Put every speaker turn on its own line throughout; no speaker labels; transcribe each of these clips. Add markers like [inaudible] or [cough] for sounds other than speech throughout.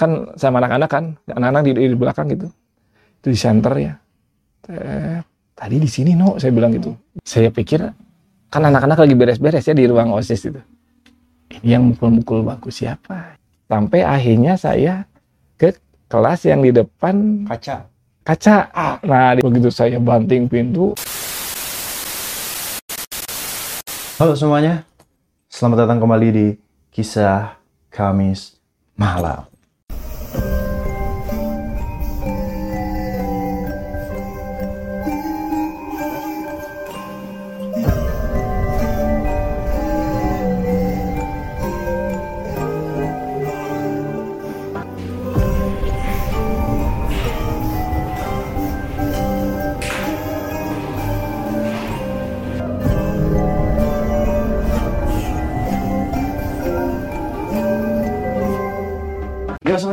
kan sama anak-anak kan, anak-anak di, di belakang gitu, itu di center ya. Eh, tadi di sini no, saya bilang gitu. Saya pikir kan anak-anak lagi beres-beres ya di ruang osis itu. Ini yang mukul-mukul bagus siapa? Sampai akhirnya saya ke kelas yang di depan
Kaca.
kaca. Nah, di- begitu saya banting pintu,
Halo semuanya. Selamat datang kembali di Kisah Kamis Malam.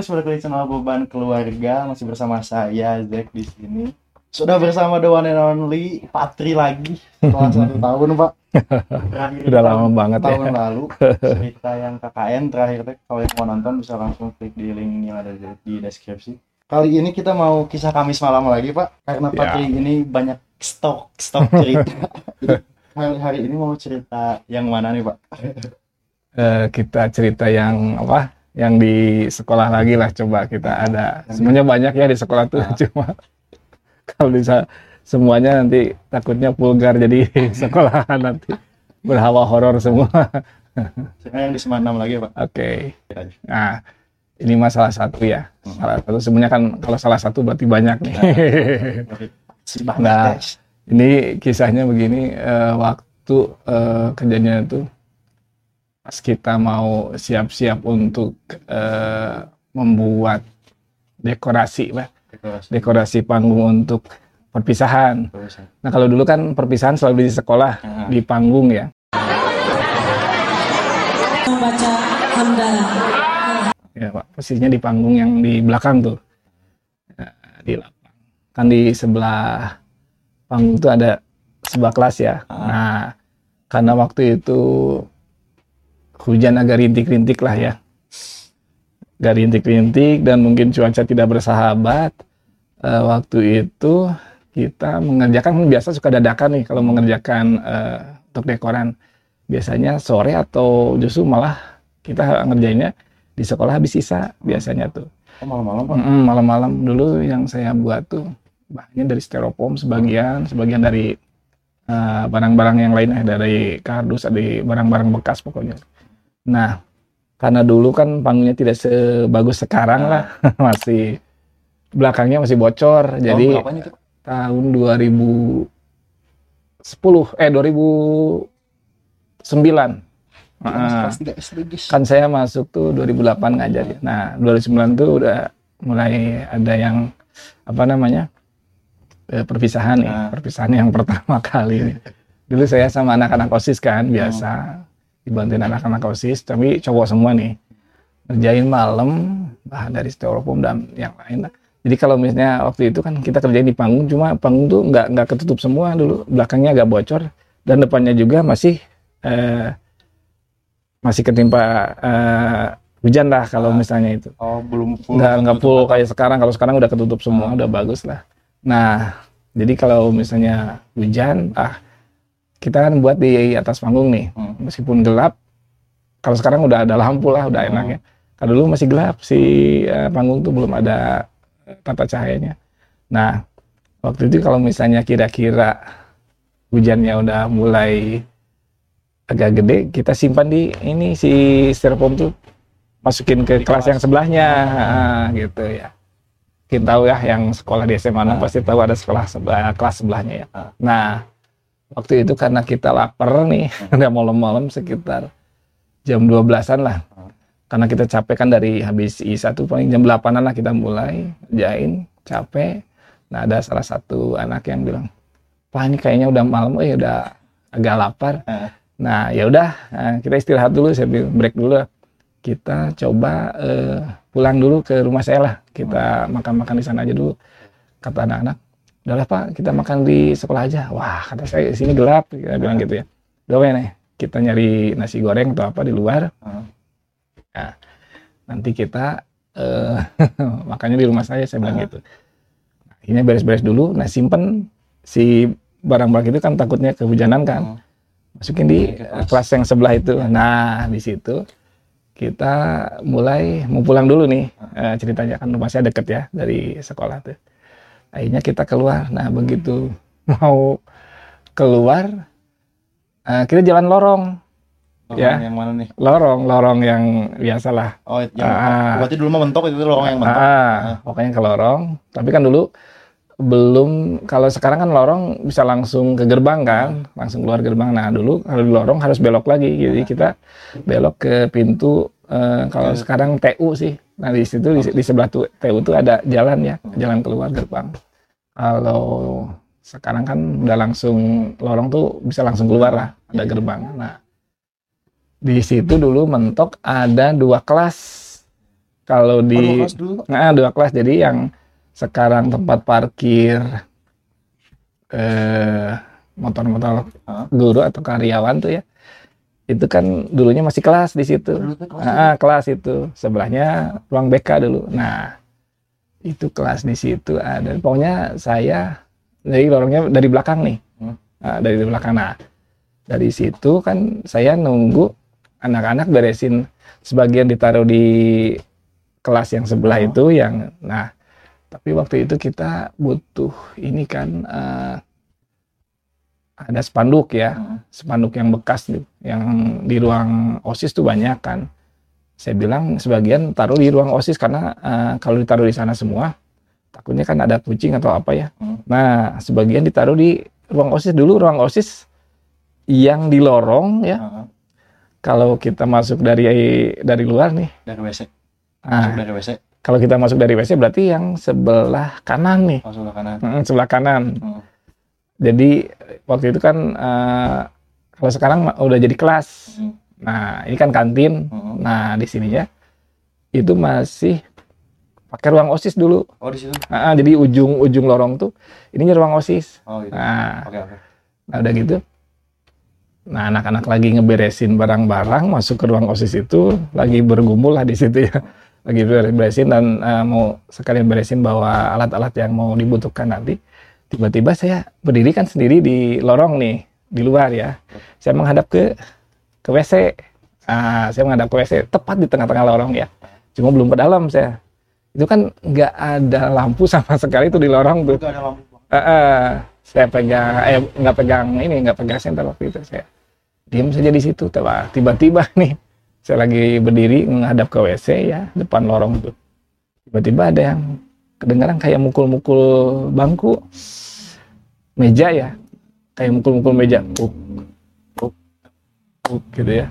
Ya, semuanya balik lagi channel beban keluarga masih bersama saya Zack di sini. Sudah bersama the one and only Patri lagi setelah satu [laughs] tahun pak. Terakhir
udah
tahun-
lama banget ya.
tahun lalu [laughs] cerita yang KKN terakhir teh kalau yang mau nonton bisa langsung klik di link yang ada di, deskripsi. Kali ini kita mau kisah Kamis malam lagi pak karena
Ya.
Patri ini banyak stok stok cerita. [laughs] Jadi, hari, hari ini mau cerita yang mana nih pak?
Eh, kita cerita yang apa? Yang di sekolah lagi lah coba kita ada. Semuanya banyak ya di sekolah tuh,
Ah.
cuma [laughs] kalau bisa semuanya nanti takutnya vulgar jadi [laughs] sekolahan nanti berhawa horor semua. [laughs]
Sekarang yang di Semanam lagi pak.
Oke. Nah, ini masalah satu ya.
Hmm.
Salah satu sebenarnya kan kalau salah satu berarti banyak nih. Nah.
guys.
Ini kisahnya begini, eh, waktu eh, kejadian itu pas kita mau siap-siap untuk eh, membuat dekorasi, Pak.
Dekorasi.
dekorasi panggung untuk perpisahan.
Dekorasi.
Nah kalau dulu kan perpisahan selalu di sekolah,
Ah.
di panggung ya.
membaca hamdalah.
Ya Pak, posisinya di panggung yang di belakang tuh, Nah, di lapang. Kan di sebelah panggung itu ada sebuah kelas ya.
Ah.
Nah, karena waktu itu hujan agak rintik-rintik lah ya. Agak rintik-rintik dan mungkin cuaca tidak bersahabat. Eh, waktu itu kita mengerjakan kan biasa suka dadakan nih kalau mengerjakan eh, untuk dekoran. Biasanya sore atau justru malah kita ngerjainnya di sekolah habis sisa biasanya tuh.
Oh, malam-malam pak.
Mm, malam-malam dulu yang saya buat tuh bahannya dari styrofoam sebagian, sebagian dari eh, barang-barang yang lain eh, dari kardus, dari barang-barang bekas pokoknya. Nah, karena dulu kan panggungnya tidak sebagus sekarang lah, [laughs] masih belakangnya masih bocor. Jadi
Tahun berapanya tuh?
tahun 2010 eh 2009. Ah
Kelas tiga SD guys.
kan saya masuk tuh 2008 ngajar ya. Nah, 2009 tuh udah mulai ada yang apa namanya? eh, perpisahan nih,
Nah.
perpisahan yang [laughs] pertama kali. Dulu saya sama anak-anak OSIS kan biasa dibantuin anak-anak OSIS, tapi cowok semua nih. Ngerjain malam bahan dari styrofoam dan yang lain. Jadi kalau misalnya waktu itu kan kita kerjain di panggung, cuma panggung tuh nggak nggak ketutup semua dulu, belakangnya agak bocor dan depannya juga masih eh, masih ketimpa eh, hujan lah kalau
Ah.
misalnya itu
Oh belum full.
nggak nggak full kayak sekarang kalau sekarang udah ketutup semua
Ah.
udah bagus lah nah jadi kalau misalnya hujan ah kita kan buat di atas panggung nih
Hmm.
meskipun gelap kalau sekarang udah ada lampu lah udah enak ya kalau dulu masih gelap si eh, panggung tuh belum ada eh, tata cahayanya nah waktu itu kalau misalnya kira-kira hujannya udah mulai agak gede kita simpan di ini si styrofoam tuh masukin ke
Di
kelas,
kelas.
yang sebelahnya ah, gitu ya kita tahu ya yang sekolah di SMA
Ah.
pasti tahu ada sekolah sebelah kelas sebelahnya ya
Ah.
nah waktu itu karena kita lapar nih udah malam-malam sekitar jam 12-an lah
Ah.
karena kita capek kan dari habis ISA tuh paling jam 8-an lah kita mulai jain capek nah ada salah satu anak yang bilang Pak ini kayaknya udah malam eh udah agak lapar
Ah.
nah ya udah nah, kita istirahat dulu saya bilang break dulu lah. kita coba eh, pulang dulu ke rumah saya lah kita makan-makan di sana aja dulu kata anak-anak udahlah pak kita makan di sekolah aja wah kata saya sini gelap kita bilang gitu ya udah weh, nih kita nyari nasi goreng atau apa di luar
Ah.
nah, nanti kita Eh, [laughs] makanya di rumah saya saya bilang gitu. Nah, ini beres-beres dulu. Nah simpen si barang-barang itu kan takutnya kehujanan kan.
Hmm.
Masukin di eh,
kelas.
yang sebelah itu. Nah di situ kita mulai mau pulang dulu nih Eh, ceritanya kan rumah saya deket ya dari sekolah tuh. Akhirnya kita keluar. Nah begitu mau keluar eh, kita jalan lorong,
Lorong
Ya.
yang mana nih?
lorong, lorong yang biasalah.
Oh, yang
Ah.
berarti dulu mah mentok itu lorong yang mentok.
Ah, pokoknya ke lorong. Tapi kan dulu belum kalau sekarang kan lorong bisa langsung ke gerbang kan, langsung keluar gerbang. Nah dulu kalau di lorong harus belok lagi. Jadi kita belok ke pintu. eh, kalau
Ke-
sekarang TU sih. Nah di situ di, di sebelah tu, TU tuh ada jalan ya, jalan keluar gerbang. Kalau sekarang kan udah langsung lorong tuh bisa langsung keluar lah, ada gerbang. Nah di situ dulu mentok ada dua kelas. Kalau
Oh,
di
dua kelas dulu.
Nah, dua kelas. Jadi yang sekarang tempat parkir eh motor-motor guru atau karyawan tuh ya. Itu kan dulunya masih kelas di situ.
Kelas
Ah, kelas itu. Sebelahnya ruang BK dulu. Nah, itu kelas di situ ada. Pokoknya saya dari lorongnya dari belakang nih. Nah, dari belakang. Nah, dari situ kan saya nunggu anak-anak beresin sebagian ditaruh di kelas yang sebelah
Oh.
itu yang nah tapi waktu itu kita butuh ini kan eh, ada spanduk ya
Hmm.
spanduk yang bekas yang di ruang osis tuh banyak kan saya bilang sebagian taruh di ruang osis karena eh, kalau ditaruh di sana semua takutnya kan ada kucing atau apa ya
Hmm.
nah sebagian ditaruh di ruang osis dulu ruang osis yang di lorong ya
Heeh.
kalau kita masuk dari dari luar nih
Dari WC.
nah,
Masuk dari WC.
kalau kita masuk dari WC berarti yang sebelah kanan nih
Oh, sebelah kanan.
Mm, sebelah kanan
Hmm.
Jadi waktu itu kan eh, kalau sekarang udah jadi kelas
Hmm.
nah ini kan kantin
Hmm.
nah di sininya itu masih pakai ruang osis dulu
Oh, di situ.
Ah, jadi ujung ujung lorong tuh ininya ruang osis
Oh, gitu.
nah
Oke, oke.
Nah udah gitu. Nah anak-anak lagi ngeberesin barang-barang masuk ke ruang osis itu lagi bergumul lah di situ ya. Lagi beresin dan eh, mau sekalian beresin bawa alat-alat yang mau dibutuhkan nanti. Tiba-tiba saya berdiri kan sendiri di lorong nih di luar ya. Saya menghadap ke ke WC. Ah, saya menghadap ke WC tepat di tengah-tengah lorong ya. Cuma belum ke dalam saya. Itu kan nggak ada lampu sama sekali tuh di lorong tuh.
Ada lampu.
Eh, eh, saya pegang eh nggak pegang ini nggak pegang senter waktu itu saya diam saja di situ Tiba- tiba-tiba [laughs] nih saya lagi berdiri menghadap ke WC ya depan lorong tuh tiba-tiba ada yang kedengaran kayak mukul-mukul bangku. Meja ya kayak mukul-mukul meja. Puk puk puk gitu ya.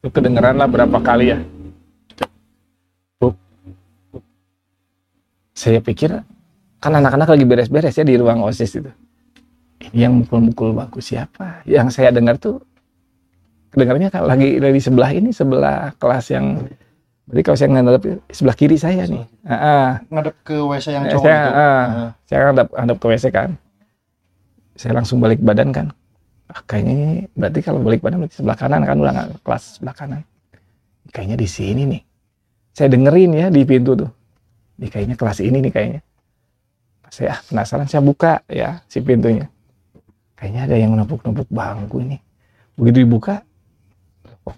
Itu kedengeran lah berapa kali ya. Puk, puk. saya pikir kan anak-anak lagi beres-beres ya di ruang osis itu. Yang mukul-mukul bangku siapa? Yang saya dengar tuh kedengarannya kan lagi dari sebelah ini sebelah kelas yang berarti kalau saya ngadep sebelah kiri saya nih. Ah, ah.
Ngadep ke WC yang
Eh,
cowok
saya,
itu.
ah.
Heeh.
saya hadap hadap ke WC kan. Saya langsung balik badan kan. Ah, kayaknya ini berarti kalau balik badan berarti sebelah kanan kan udah nggak kelas sebelah kanan. Kayaknya di sini nih. Saya dengerin ya di pintu tuh. Ini kayaknya kelas ini nih kayaknya. Saya ah, penasaran saya buka ya si pintunya. Kayaknya ada yang numpuk-numpuk bangku ini. Begitu dibuka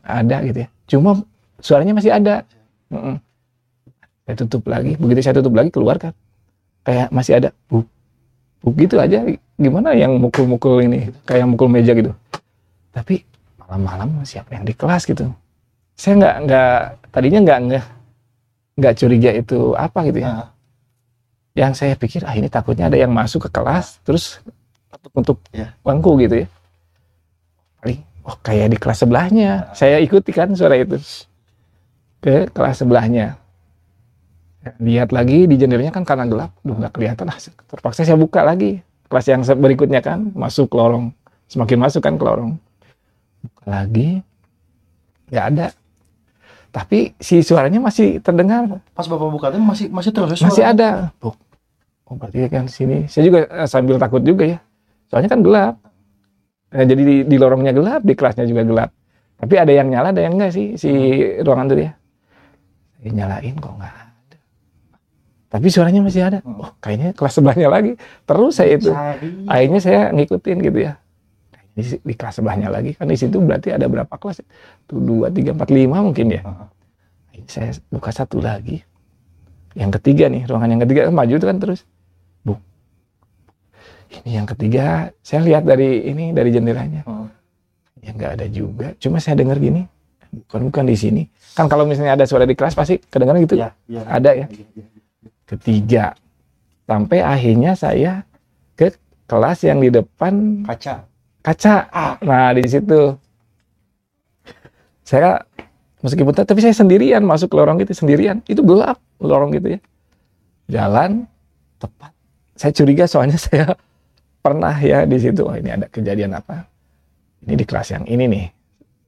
ada gitu ya. Cuma suaranya masih ada. Mm-mm. saya tutup lagi. Begitu saya tutup lagi keluar kan. Kayak masih ada. Buk. Buk gitu aja. Gimana yang mukul-mukul ini? Kayak mukul meja gitu. Tapi malam-malam siapa yang di kelas gitu? Saya nggak nggak tadinya nggak nggak nggak curiga itu apa gitu ya.
Heeh.
yang saya pikir ah ini takutnya ada yang masuk ke kelas terus untuk
Iya.
bangku gitu ya. Paling oh kayak di kelas sebelahnya saya ikuti kan suara itu ke kelas sebelahnya lihat lagi di jendelanya kan karena gelap duh nggak kelihatan ah terpaksa saya buka lagi kelas yang berikutnya kan masuk ke lorong semakin masuk kan ke lorong buka lagi nggak ada tapi si suaranya masih terdengar
Pas Bapak buka tuh masih masih terus
masih
suara.
ada. Buk. Oh berarti kan sini. Saya juga eh, sambil takut juga ya. Soalnya kan gelap. Eh, jadi di, di lorongnya gelap, di kelasnya juga gelap. Tapi ada yang nyala, ada yang enggak sih si ruangan itu ya. Saya nyalain kok nggak ada. Tapi suaranya masih ada.
Hmm.
Oh, kayaknya kelas sebelahnya lagi. Terus saya itu. Akhirnya saya ngikutin gitu ya. Di, di kelas sebelahnya lagi kan di situ berarti ada berapa kelas? Tuh dua, tiga, empat, lima mungkin ya. Akhirnya saya buka satu lagi. Yang ketiga nih, ruangan yang ketiga maju itu kan terus. Ini yang ketiga, saya lihat dari ini dari jendelanya.
Heeh.
Ya nggak ada juga. Cuma saya dengar gini, bukan bukan di sini. Kan kalau misalnya ada suara di kelas pasti kedengaran gitu.
Iya, iya.
Ada ya.
Iya, iya.
Ketiga. Sampai akhirnya saya ke kelas yang di depan
Kaca.
kaca.
Ah.
Nah, di situ saya meskipun tapi saya sendirian masuk ke lorong itu sendirian. Itu gelap lorong gitu ya. Jalan tepat. Saya curiga soalnya [laughs] saya pernah ya di situ. Oh, ini ada kejadian apa? Ini di kelas yang ini nih.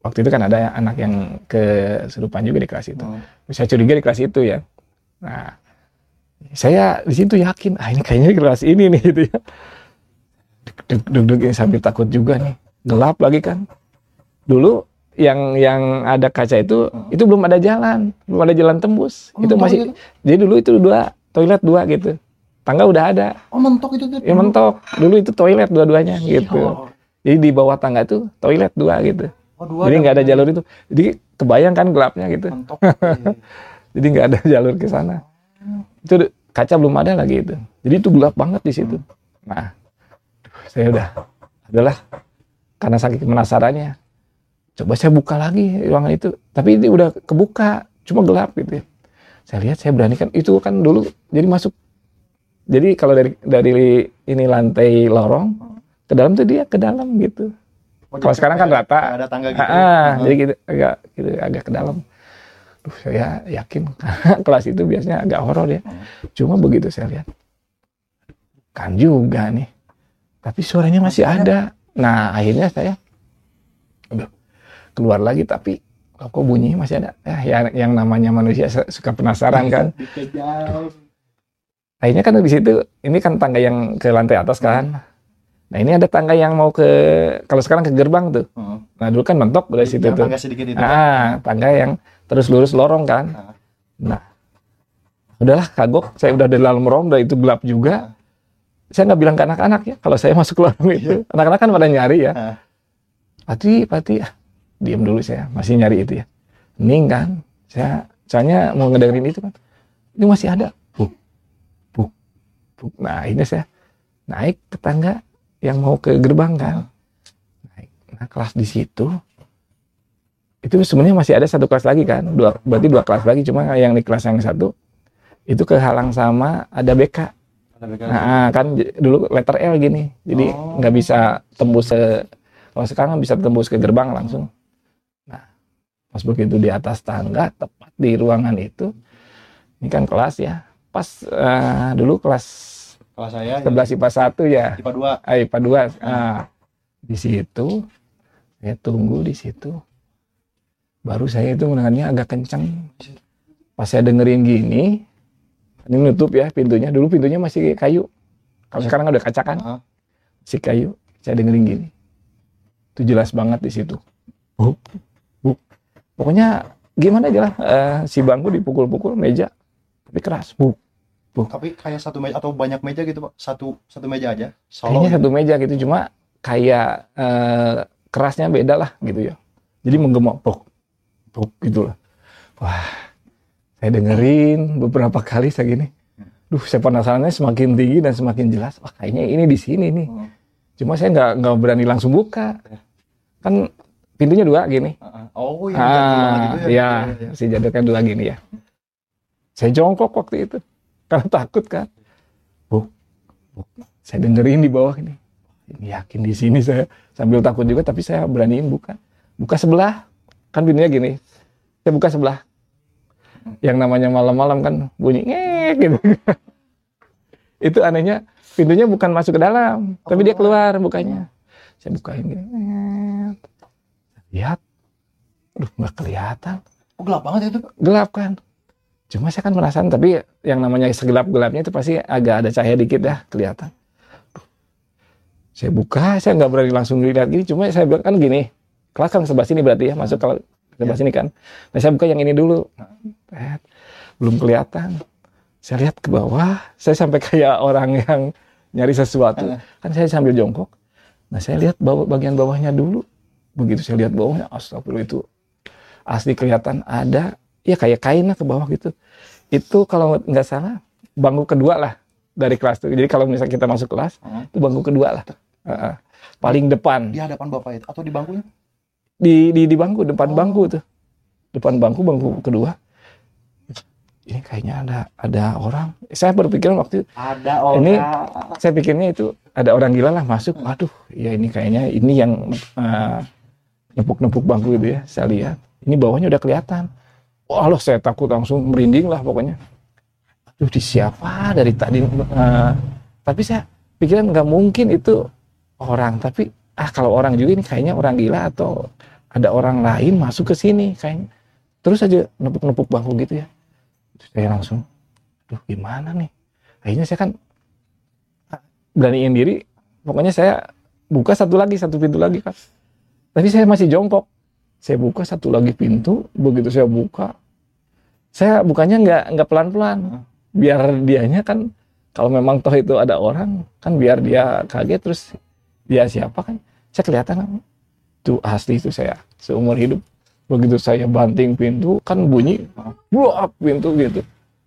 Waktu itu kan ada anak yang kesurupan juga di kelas itu.
Heeh.
Saya curiga di kelas itu ya. Nah, saya di situ yakin, ah ini kayaknya di kelas ini nih [laughs] gitu ya. Deg-deg ini sambil takut juga nih. Gelap lagi kan. Dulu yang yang ada kaca itu itu belum ada jalan, belum ada jalan tembus.
Oh,
itu
mentok
masih
gitu?
jadi dulu itu dua toilet dua gitu. Tangga udah ada,
Oh, mentok itu tuh.
ya mentok. Dulu itu toilet dua-duanya gitu.
Oh,
Jadi di bawah tangga itu toilet dua gitu.
oh, dua
Jadi nggak ada jalur itu. Jadi kebayang kan gelapnya gitu.
mentok. Iya. [laughs]
Jadi nggak ada jalur ke sana. Itu kaca belum ada lagi itu. Jadi itu gelap banget di situ. Nah, saya udah adalah karena saking penasarannya. Coba saya buka lagi ruangan itu. Tapi ini udah kebuka, cuma gelap gitu ya. Saya lihat saya beranikan itu kan dulu jadi masuk. Jadi kalau dari dari ini lantai lorong ke dalam tuh dia ke dalam gitu.
Oh,
Kalau sekarang kan rata.
Ada tangga gitu.
Ah, jadi gitu agak gitu agak ke dalam. Duh, saya yakin [laughs] kelas itu biasanya agak horor ya. Cuma begitu saya lihat. Kan juga nih. Tapi suaranya masih ada. Nah, akhirnya saya aduh, keluar lagi tapi kok bunyinya masih ada. Ya, yang, yang namanya manusia suka penasaran kan. [laughs]
Dikejar.
Akhirnya kan di situ ini kan tangga yang ke lantai atas kan. Nah, ini ada tangga yang mau ke kalau sekarang ke gerbang tuh.
Heeh.
Nah, dulu kan mentok dari situ
Yang
tuh.
tangga sedikit itu.
Ah, tangga yang terus lurus lorong kan.
Ah.
Nah, udahlah kagok. Saya udah di dalam lorong, udah itu gelap juga. Saya nggak bilang ke anak-anak ya, kalau saya [laughs] masuk lorong itu. Anak-anak kan pada nyari ya. Pati, pati, ah, diam dulu saya, masih nyari itu ya. Hening kan, saya soalnya mau ngedengerin itu kan. Ini masih ada. Nah, ini saya naik ke tangga yang mau ke gerbang kan. Naik. Nah, kelas di situ itu sebenarnya masih ada satu kelas lagi kan dua berarti dua kelas lagi cuma yang di kelas yang satu itu kehalang sama ada BK
Ada begal.
nah kan dulu letter L gini jadi
Oh.
nggak bisa tembus ke kalau sekarang bisa tembus ke gerbang langsung nah pas begitu di atas tangga tepat di ruangan itu ini kan kelas ya pas eh, dulu kelas
Kalau saya
11 IPA 1 ya.
IPA 2.
ah, IPA 2 ah, di situ saya tunggu di situ. Baru saya itu mendengarnya agak kencang pas saya dengerin gini ini nutup ya pintunya. Dulu pintunya masih kayu. Kalau sekarang udah kaca kan?
Heeh.
masih kayu. Saya dengerin gini. Itu jelas banget di situ. Buk buk pokoknya gimana aja lah eh, si bangku dipukul-pukul meja. Tapi keras. Buk
Tapi kayak satu meja atau banyak meja gitu, Pak. Satu satu meja aja. Solo.
kayaknya satu meja gitu cuma kayak eh, kerasnya beda lah gitu ya. Jadi menggema pok pok gitu lah wah saya dengerin beberapa kali saya gini duh saya penasarannya semakin tinggi dan semakin jelas. Wah kayaknya ini di sini nih.
Heeh.
cuma saya nggak nggak berani langsung buka. Kan pintunya dua gini.
Heeh. Oh, yang
ah
gitu
ya,
Iya, iya.
si jaduknya dua gini ya. Saya jongkok waktu itu karena takut kan? Bu, bu saya dengerin di bawah ini. Ini yakin di sini saya sambil takut juga tapi saya beraniin buka. Buka sebelah. Kan pintunya gini. Saya buka sebelah. Yang namanya malam-malam kan bunyi ngek gitu. [laughs] Itu anehnya pintunya bukan masuk ke dalam tapi dia keluar bukanya. Saya bukain gini lihat. Aduh nggak kelihatan.
Oh, gelap banget itu,
gelap kan cuma saya kan penasaran tapi yang namanya segelap gelapnya itu pasti agak ada cahaya dikit ya kelihatan. Saya buka saya nggak berani langsung dilihat gini cuma saya bilang kan gini kelas kan sebelah sini berarti ya masuk ke sebelah sini kan. Nah saya buka yang ini dulu. Belum kelihatan. Saya lihat ke bawah saya sampai kayak orang yang nyari sesuatu. Kan saya sambil jongkok. Nah saya lihat bawah bagian bawahnya dulu. Begitu saya lihat bawahnya astagfirullah itu asli kelihatan. Ada ya kayak kain lah ke bawah gitu. Itu kalau nggak salah bangku kedua lah dari kelas itu jadi kalau misalnya kita masuk kelas
Hmm.
itu bangku kedua lah. Heeh. paling depan.
Di hadapan bapak itu atau di bangkunya?
di di di bangku depan
Oh.
bangku tuh. Depan bangku bangku kedua. Ini kayaknya ada ada orang. Saya berpikiran waktu
Ada orang.
Ini- saya pikirnya itu ada orang gila lah masuk. Waduh ya ini kayaknya ini yang eh, nepuk-nepuk bangku itu ya saya lihat. Ini bawahnya udah kelihatan wah loh saya takut langsung merinding lah pokoknya. Aduh di siapa? Dari tadi eh, tapi saya pikiran nggak mungkin itu orang. Tapi ah kalau orang juga ini kayaknya orang gila atau ada orang lain masuk ke sini kayaknya. Terus aja nepuk-nepuk bangku gitu ya. Terus saya langsung aduh gimana nih? Akhirnya saya kan ah, beraniin diri. Pokoknya saya buka satu lagi satu pintu lagi kan tapi saya masih jongkok saya buka satu lagi pintu begitu saya buka saya bukannya nggak nggak pelan-pelan. Biar dianya kan kalau memang toh itu ada orang kan biar dia kaget terus dia siapa kan? Saya kelihatan kan itu asli itu saya seumur hidup. Begitu saya banting pintu kan bunyi buak pintu gitu.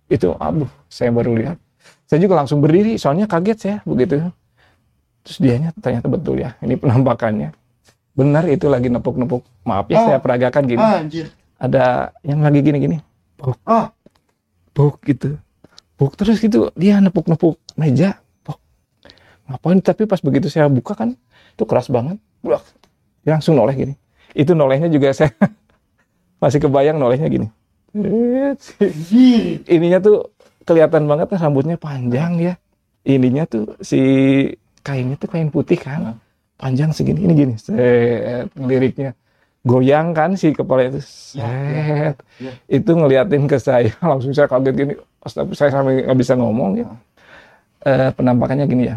Itu aduh saya baru lihat. Saya juga langsung berdiri soalnya kaget saya begitu. Terus dianya ternyata betul ya ini penampakannya benar itu lagi nepuk-nepuk. Maaf ya
Oh.
saya peragakan gini.
Anjir.
ada yang lagi gini-gini. Buk
Ah.
buk gitu. Buk terus gitu. Dia nepuk-nepuk meja. Buk ngapain? Tapi pas begitu saya buka kan itu keras banget. Buak. dia langsung noleh gini. Itu nolehnya juga saya [laughs] masih kebayang nolehnya gini. Ininya tuh kelihatan banget kan rambutnya panjang ya. Ininya tuh si kainnya tuh kain putih kan panjang segini ini gini set liriknya. Goyang kan si kepala itu? Set.
ya.
itu ngeliatin ke saya [laughs] langsung saya kaget gini astaga saya sampai nggak bisa ngomong ya. Eh, penampakannya gini ya.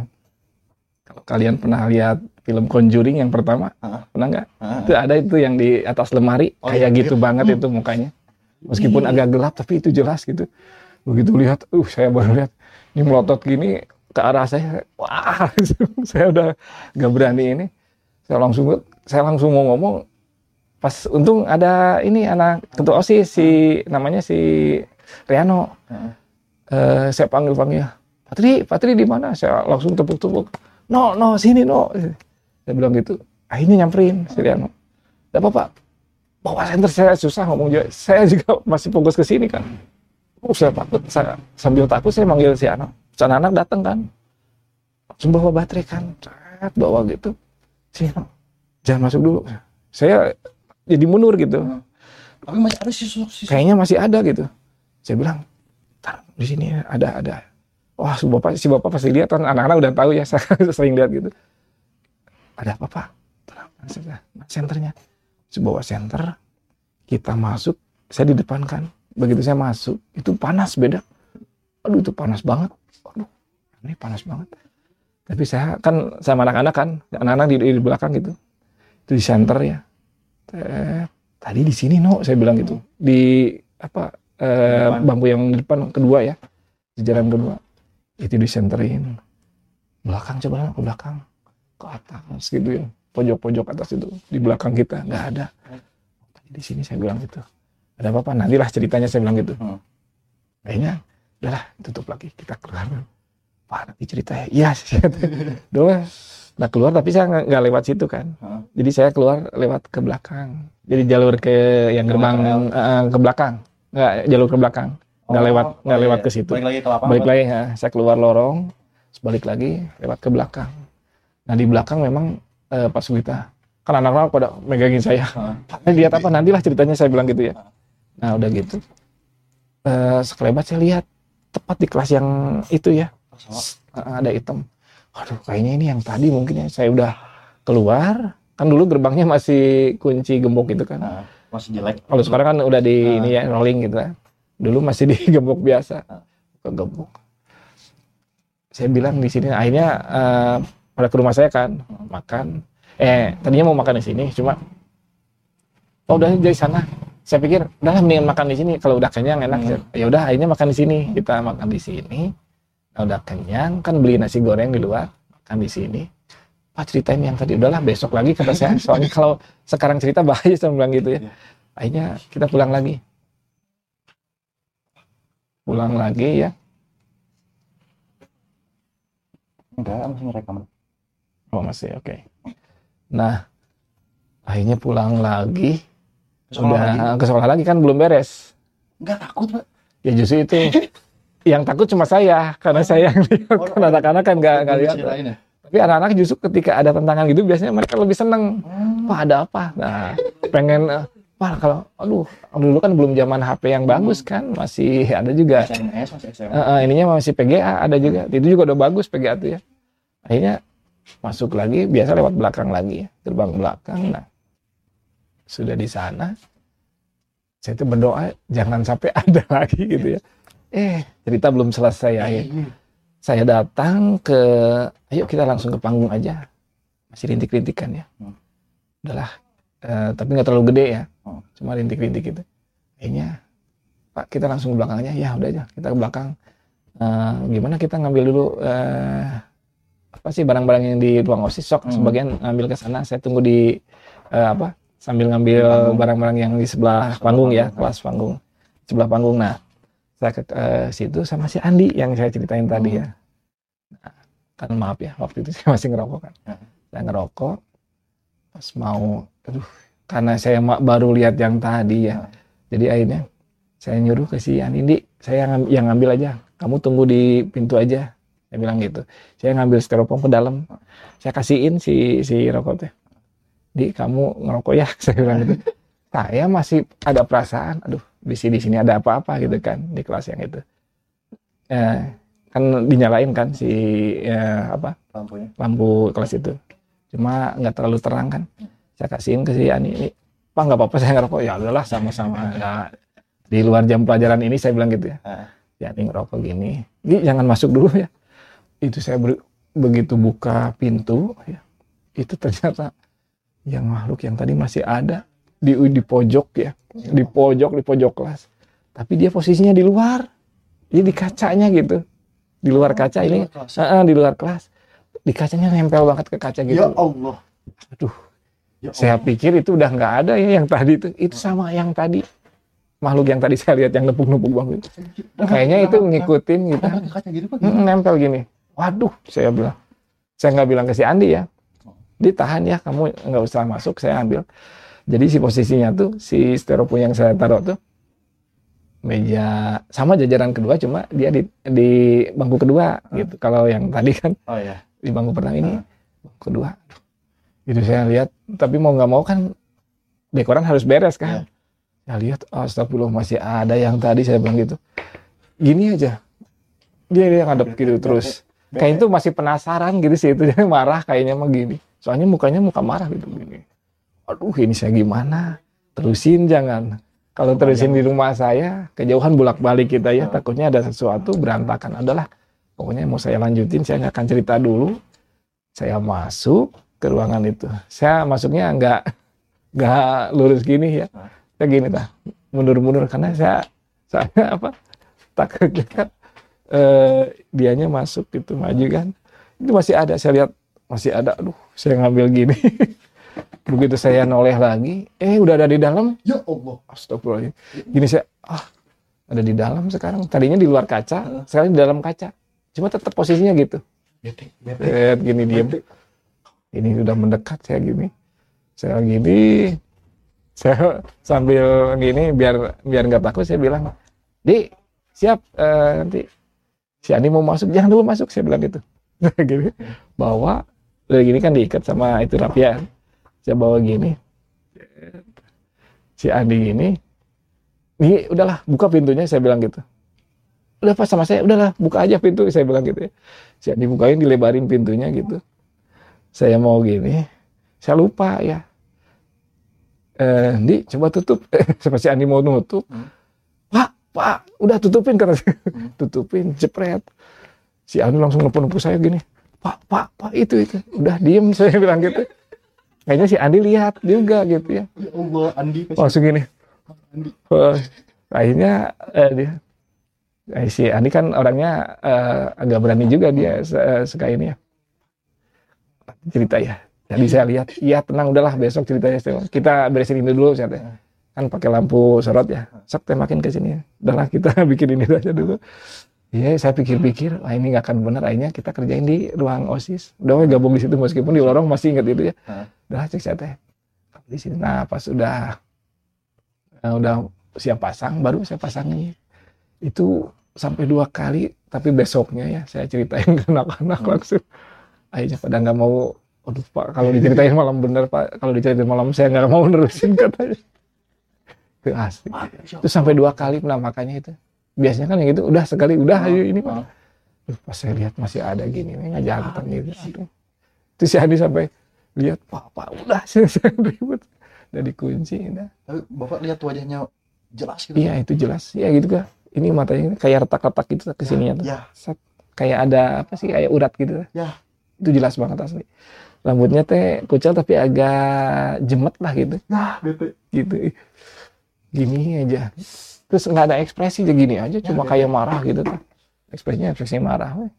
Kalau kalian pernah lihat film Conjuring yang pertama
Ah.
pernah nggak?
Ah.
itu ada itu yang di atas lemari
Oh,
kayak
iya.
gitu banget itu mukanya. Meskipun agak gelap tapi itu jelas gitu. Begitu lihat uh saya baru lihat ini melotot gini ke arah saya wah [laughs] saya udah nggak berani ini. Saya langsung saya langsung mau ngomong pas untung ada ini anak ketua osis si namanya si Riano. Eh, saya panggil panggil Patri Patri di mana? Saya langsung tepuk-tepuk no no sini no. Saya bilang gitu akhirnya nyamperin si Riano. Gak apa-apa bawa center saya susah ngomong juga saya juga masih fokus ke sini kan. Oh saya takut saya sambil takut saya manggil si anak si anak datang kan. Langsung bawa baterai kan. Bawa gitu. Sini jangan masuk dulu. Saya jadi mundur gitu.
Tapi masih ada siswa siswa.
kayaknya masih ada gitu. Saya bilang "Tar, di sini ada ada. Wah si bapak si bapak pasti lihat. Kan anak-anak udah tahu ya [laughs] saya sering lihat gitu. Ada apa pak? Tenang, saya, "Nah, senternya bawa senter kita masuk. Saya di depan kan. Begitu saya masuk itu panas beda aduh itu panas banget. Aduh ini panas banget. Tapi saya kan sama anak-anak kan anak-anak di, di belakang gitu. Itu di center ya. Eh, tadi di sini no saya bilang gitu. Di apa eh, bangku yang di depan kedua ya. Di jalan kedua. Itu disenterin. Belakang coba ke belakang. Ke atas gitu ya. Pojok-pojok atas itu. Di belakang kita nggak ada. Tadi di sini saya bilang gitu. Ada apa-apa nantilah ceritanya saya bilang gitu.
Hmm.
kayaknya udahlah tutup lagi kita keluar. Pak nanti cerita ya. Iya [laughs] dulu nah keluar tapi saya nggak lewat situ kan. Jadi saya keluar lewat ke belakang. Jadi jalur ke yang gerbang eh, ke belakang. Nggak jalur ke belakang. Nggak
Oh,
lewat nggak
iya,
lewat
iya.
ke situ.
Balik lagi ke lapangan.
balik lagi ya, saya keluar lorong sebalik lagi lewat ke belakang. Nah di belakang memang eh, pas kita kan anak-anak pada megangin saya. Pak, [laughs] lihat apa nantilah ceritanya saya bilang gitu ya. Nah udah gitu eh sekelebat saya lihat tepat di kelas yang itu ya. Eh, ada hitam waduh kayaknya ini yang tadi mungkin ya. Saya udah keluar. Kan dulu gerbangnya masih kunci gembok gitu kan.
Nah, masih jelek.
kalau sekarang kan udah di
Ah.
ini ya rolling gitu kan dulu masih di [laughs] gembok biasa.
Ah.
ke gembok. Saya bilang di sini akhirnya eh, pada ke rumah saya kan makan. Eh tadinya mau makan di sini cuma oh udah dari sana saya pikir udahlah mendingan makan di sini. Kalau udah kenyang enak.
Hmm.
ya udah akhirnya makan di sini. Kita makan di sini. Nah, udah kenyang kan beli nasi goreng di luar makan di sini. Pak ceritain yang tadi. Udahlah besok lagi kata saya. [laughs] Soalnya kalau sekarang cerita bahaya saya bilang gitu ya.
Iya.
akhirnya kita pulang lagi. Pulang lagi ya.
Enggak, masih ngerekam.
oh masih oke. Nah akhirnya pulang lagi
Ke sekolah lagi?
udah ke sekolah lagi kan belum beres.
Enggak takut, Pak.
ya justru itu. Yang takut cuma saya karena saya yang lihat.
Oh,
kan anak-anak kan nggak nggak lihat.
ya.
tapi anak-anak justru ketika ada tantangan gitu biasanya mereka lebih seneng.
Hmm.
Pak ada apa? Nah pengen eh, Pak kalau aduh dulu kan belum zaman HP yang bagus kan masih ada juga.
SMS masih SMA.
Eh, eh, ininya masih PGA ada juga. Itu juga udah bagus PGA tuh ya. Akhirnya masuk lagi biasa lewat belakang lagi ya gerbang belakang. Nah sudah di sana saya itu berdoa jangan sampai [laughs] ada lagi gitu ya. Eh cerita belum selesai akhir saya datang ke ayo kita langsung ke panggung aja. Masih rintik-rintikan ya.
Hmm.
udahlah eh, tapi nggak terlalu gede ya.
Hmm.
cuma rintik-rintik gitu. Akhirnya Pak kita langsung ke belakang aja ya udah aja kita ke belakang. Eh, gimana kita ngambil dulu eh, apa sih barang-barang yang di ruang osis? Sok
Hmm.
sebagian ngambil ke sana saya tunggu di eh, apa sambil ngambil barang-barang yang di sebelah panggung ya kelas panggung. Sebelah panggung nah. Saya ke eh, situ sama si Andi yang saya ceritain tadi ya. Nah, kan maaf ya waktu itu [laughs] saya masih ngerokok kan.
Hmm.
saya ngerokok pas mau aduh karena saya baru lihat yang tadi ya.
Hmm.
jadi akhirnya saya nyuruh ke si Andi saya yang, yang ngambil aja. Kamu tunggu di pintu aja. Saya bilang gitu. Saya ngambil styrofoam ke dalam. Saya kasihin si si rokok teh di kamu ngerokok ya? [laughs] Saya bilang gitu. Saya masih ada perasaan aduh di sini di sini ada apa-apa gitu kan di kelas yang itu. Eh, kan dinyalain kan si ya, apa?
Lampunya.
lampu kelas itu. Cuma nggak terlalu terang kan. Saya kasihin ke si Ani ini pak nggak apa-apa saya ngerokok. Ya udahlah sama-sama. Ya di luar jam pelajaran ini saya bilang gitu ya.
Ah.
ya ini ngerokok gini. Gi, jangan masuk dulu ya. Itu saya begitu buka pintu ya itu ternyata yang makhluk yang tadi masih ada di di pojok ya. Di pojok di pojok kelas. Tapi dia posisinya di luar. Dia di kacanya gitu. Di luar kaca ini. Heeh, di luar kelas. Di kacanya nempel banget ke kaca gitu.
Ya Allah.
aduh.
Ya
saya
Allah.
pikir itu udah nggak ada ya yang tadi itu. Itu sama yang tadi. Makhluk yang tadi saya lihat yang nepuk-nepuk banget. Kayaknya itu ngikutin gitu.
gitu
nempel gini. Waduh saya bilang. Saya nggak bilang ke si Andi ya ditahan ya kamu nggak usah masuk saya ambil. Jadi si posisinya tuh si styrofoam yang saya taruh tuh meja sama jajaran kedua cuma dia di di bangku kedua gitu. Kalau yang tadi kan
Oh ya.
di bangku pertama ini bangku kedua. Itu saya lihat tapi mau nggak mau kan dekoran harus beres kan. Saya lihat astagfirullah masih ada yang tadi saya bilang gitu. Gini aja. Dia dia ngadep gitu terus. kayak itu masih penasaran gitu sih itu dia [laughs] marah kayaknya mah gini soalnya mukanya muka marah gitu gini aduh ini saya gimana? Terusin jangan. Kalau terusin di rumah saya kejauhan bolak balik kita ya. Takutnya ada sesuatu berantakan. Adalah pokoknya mau saya lanjutin saya nggak akan cerita dulu. Saya masuk ke ruangan itu. Saya masuknya nggak nggak lurus gini ya. Saya gini dah mundur-mundur karena saya saya apa takutnya kan eh, dianya masuk gitu maju kan. Itu masih ada saya lihat masih ada. Aduh saya ngambil gini. [laughs] Begitu saya noleh lagi eh udah ada di dalam?
Ya Allah.
astagfirullahaladzim. Gini saya ah ada di dalam sekarang. Tadinya di luar kaca sekarang di dalam kaca. Cuma tetap posisinya gitu.
Bete.
Lihat gini diem. Ini udah mendekat saya gini. Saya gini. Saya sambil gini biar biar nggak takut saya bilang di siap eh, nanti si Andi mau masuk jangan dulu masuk saya bilang gitu. [laughs] Gini. Bawa udah gini kan diikat sama itu rapian saya bawa gini. Si Andi gini ini udahlah buka pintunya saya bilang gitu. Udah pas sama saya udahlah buka aja pintu saya bilang gitu ya. Si Andi bukain dilebarin pintunya gitu. Saya mau gini saya lupa ya. Eh coba tutup. [laughs] Sama si Andi mau nutup.
Hmm.
pak pak udah tutupin
Hmm. [laughs]
tutupin jepret. Si Andi langsung nepuk-nepuk saya gini pak pak pak itu itu. Udah diem [laughs] saya bilang gitu. Kayaknya si Andi lihat juga gitu ya.
Ya Allah, Andi
langsung gini
Andi.
Wah, akhirnya eh, dia eh, si Andi kan orangnya eh, agak berani juga dia eh, suka ini ya. Cerita ya. Jadi saya lihat iya tenang udahlah besok ceritanya kita beresin ini dulu saya kan pakai lampu sorot ya. Sok makin ke sini. Ya udahlah kita [laughs] bikin ini aja dulu Iya, saya pikir-pikir, wah ini nggak akan benar. Akhirnya kita kerjain di ruang osis. Udah gabung di situ meskipun di lorong masih ingat itu ya. Udah cek saya teh di sini. Nah pas udah eh, udah siap pasang, baru saya pasangin. Itu sampai dua kali, tapi besoknya ya saya ceritain [laughs] ke anak-anak
Hmm.
langsung. Akhirnya pada nggak mau, aduh pak kalau diceritain malam bener pak, kalau diceritain malam saya nggak mau [laughs] nerusin katanya. Itu asli. Itu sampai dua kali penampakannya itu. Biasanya kan yang itu udah sekali udah ayo ini pak. Duh, pas saya lihat masih ada gini nih ngajantan gitu. Aduh. Terus si Andi sampai lihat pak pak udah saya [laughs] saya ribut. Udah dikunci udah.
Tapi Bapak lihat wajahnya jelas gitu.
Iya itu jelas ya gitu kan. Ini matanya kayak retak-retak gitu ke tuh.
Ya,
Set. Kayak ada apa sih kayak urat gitu.
Ya.
Itu jelas banget asli. Rambutnya teh kucel tapi agak jemet lah gitu.
ya, bete.
Gitu. Gini aja. Terus nggak ada ekspresi aja gini aja cuma
Ya,
kayak marah gitu tuh. Ekspresinya ekspresi marah. weh.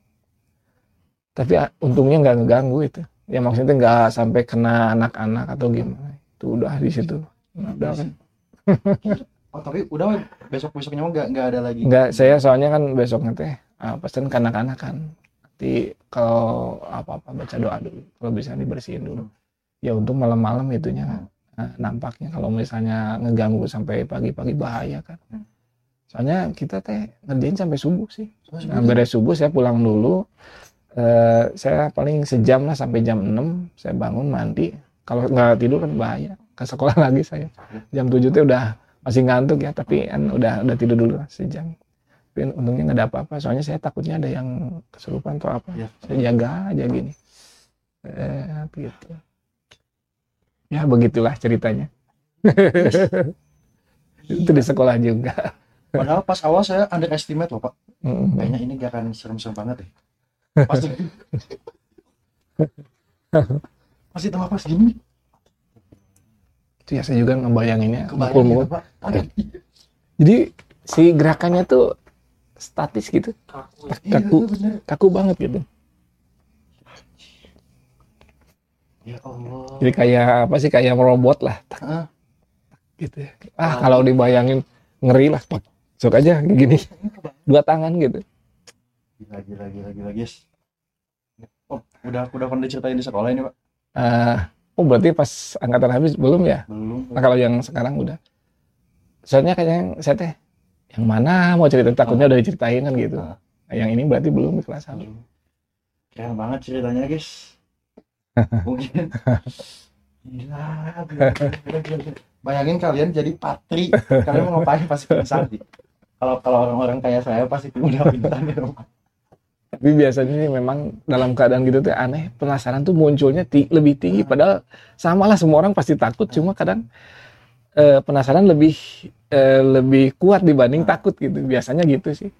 Tapi ah, untungnya nggak ngeganggu itu. Ya maksudnya nggak sampai kena anak-anak atau gimana. Itu udah di situ. Nah, udah kan.
Oh, tapi udah besok-besoknya mah nggak nggak ada lagi.
Enggak, saya soalnya kan besoknya teh uh, pesen ke anak-anak kan. Nanti kalau apa-apa baca doa dulu. Kalau bisa dibersihin dulu. Ya untuk malam-malam itunya uh, nampaknya kalau misalnya ngeganggu sampai pagi-pagi bahaya kan. Soalnya kita teh ngerjain sampai subuh sih.
Oh,
Nah, beres subuh saya pulang dulu. Eh, saya paling sejam lah sampai jam 6 saya bangun mandi. Kalau nggak tidur kan bahaya. Ke sekolah [laughs] lagi saya. Jam 7 tuh udah masih ngantuk ya, tapi kan udah udah tidur dulu lah sejam. Tapi untungnya nggak ada apa-apa. Soalnya saya takutnya ada yang kesurupan atau apa.
Ya.
Saya jaga aja gini. Eh, gitu. Ya begitulah ceritanya. [laughs] Itu di sekolah juga.
Padahal pas awal saya underestimate loh Pak.
Mm.
Kayaknya ini gak akan serem-serem banget ya. Pas masih tambah pas gini
Itu ya saya juga ngebayanginnya.
kebayang
mukul-mukul.
gitu, Pak.
Jadi si gerakannya tuh statis gitu,
Iya,
kaku,
itu bener.
kaku banget gitu.
Ya Allah.
Jadi kayak apa sih kayak robot lah, tak,
Heeh.
gitu. ya. Ah kalau dibayangin ngeri lah. Sok aja gini, dua tangan gitu.
Gila, gila, gila, gila, guys. Oh, udah udah pernah diceritain di sekolah ini, Pak?
Eh, oh berarti pas angkatan habis belum ya?
Belum.
Nah kalau yang sekarang udah. Soalnya kayaknya saya teh yang mana mau cerita takutnya udah diceritain kan gitu.
Ah.
Nah, yang ini berarti belum di kelas satu.
Belum. Keren banget ceritanya, guys. Mungkin. Gila, gila, gila, gila, gila. Bayangin kalian jadi patri, kalian mau ngapain pasti pingsan sih. Kalau kalau orang-orang kayak saya pasti udah pingsan di rumah.
Tapi biasanya sih memang dalam keadaan gitu tuh aneh, penasaran tuh munculnya ti- lebih tinggi. Padahal sama lah semua orang pasti takut, cuma kadang eh, penasaran lebih eh, lebih kuat dibanding takut gitu. Biasanya gitu sih.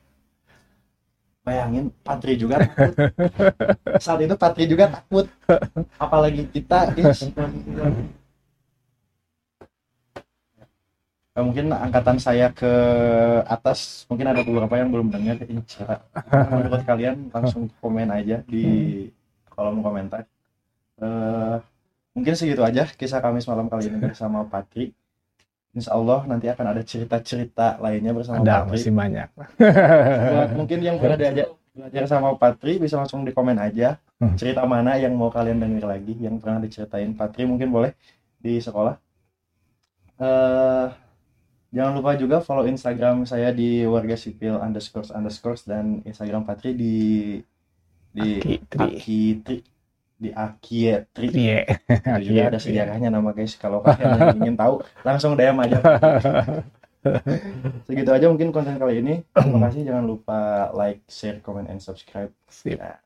Bayangin Patri juga takut. [laughs] Saat itu Patri juga takut. Apalagi kita is. Eh, mungkin angkatan saya ke atas mungkin ada beberapa yang belum dengar cara menurut kalian langsung komen aja di kolom komentar Eh, mungkin segitu aja kisah kami semalam kali ini bersama Patri Insya Allah nanti akan ada cerita-cerita lainnya bersama
Ada
Patri
masih banyak.
buat mungkin yang pernah diajak belajar sama Patri bisa langsung di komen aja
Hmm.
cerita mana yang mau kalian denger lagi yang pernah diceritain Patri mungkin boleh di sekolah eh jangan lupa juga follow Instagram saya di warga sipil underscore underscore dan Instagram Patri di di
Aki, Tri.
Aki Tri di Aki Tri.
Iya.
itu juga ada sejarahnya nama guys. Kalau kalian ingin tahu langsung DM aja. [laughs] Segitu aja mungkin konten kali ini. Terima [clears throat] kasih. Jangan lupa like share comment and subscribe.
Sip.
Nah,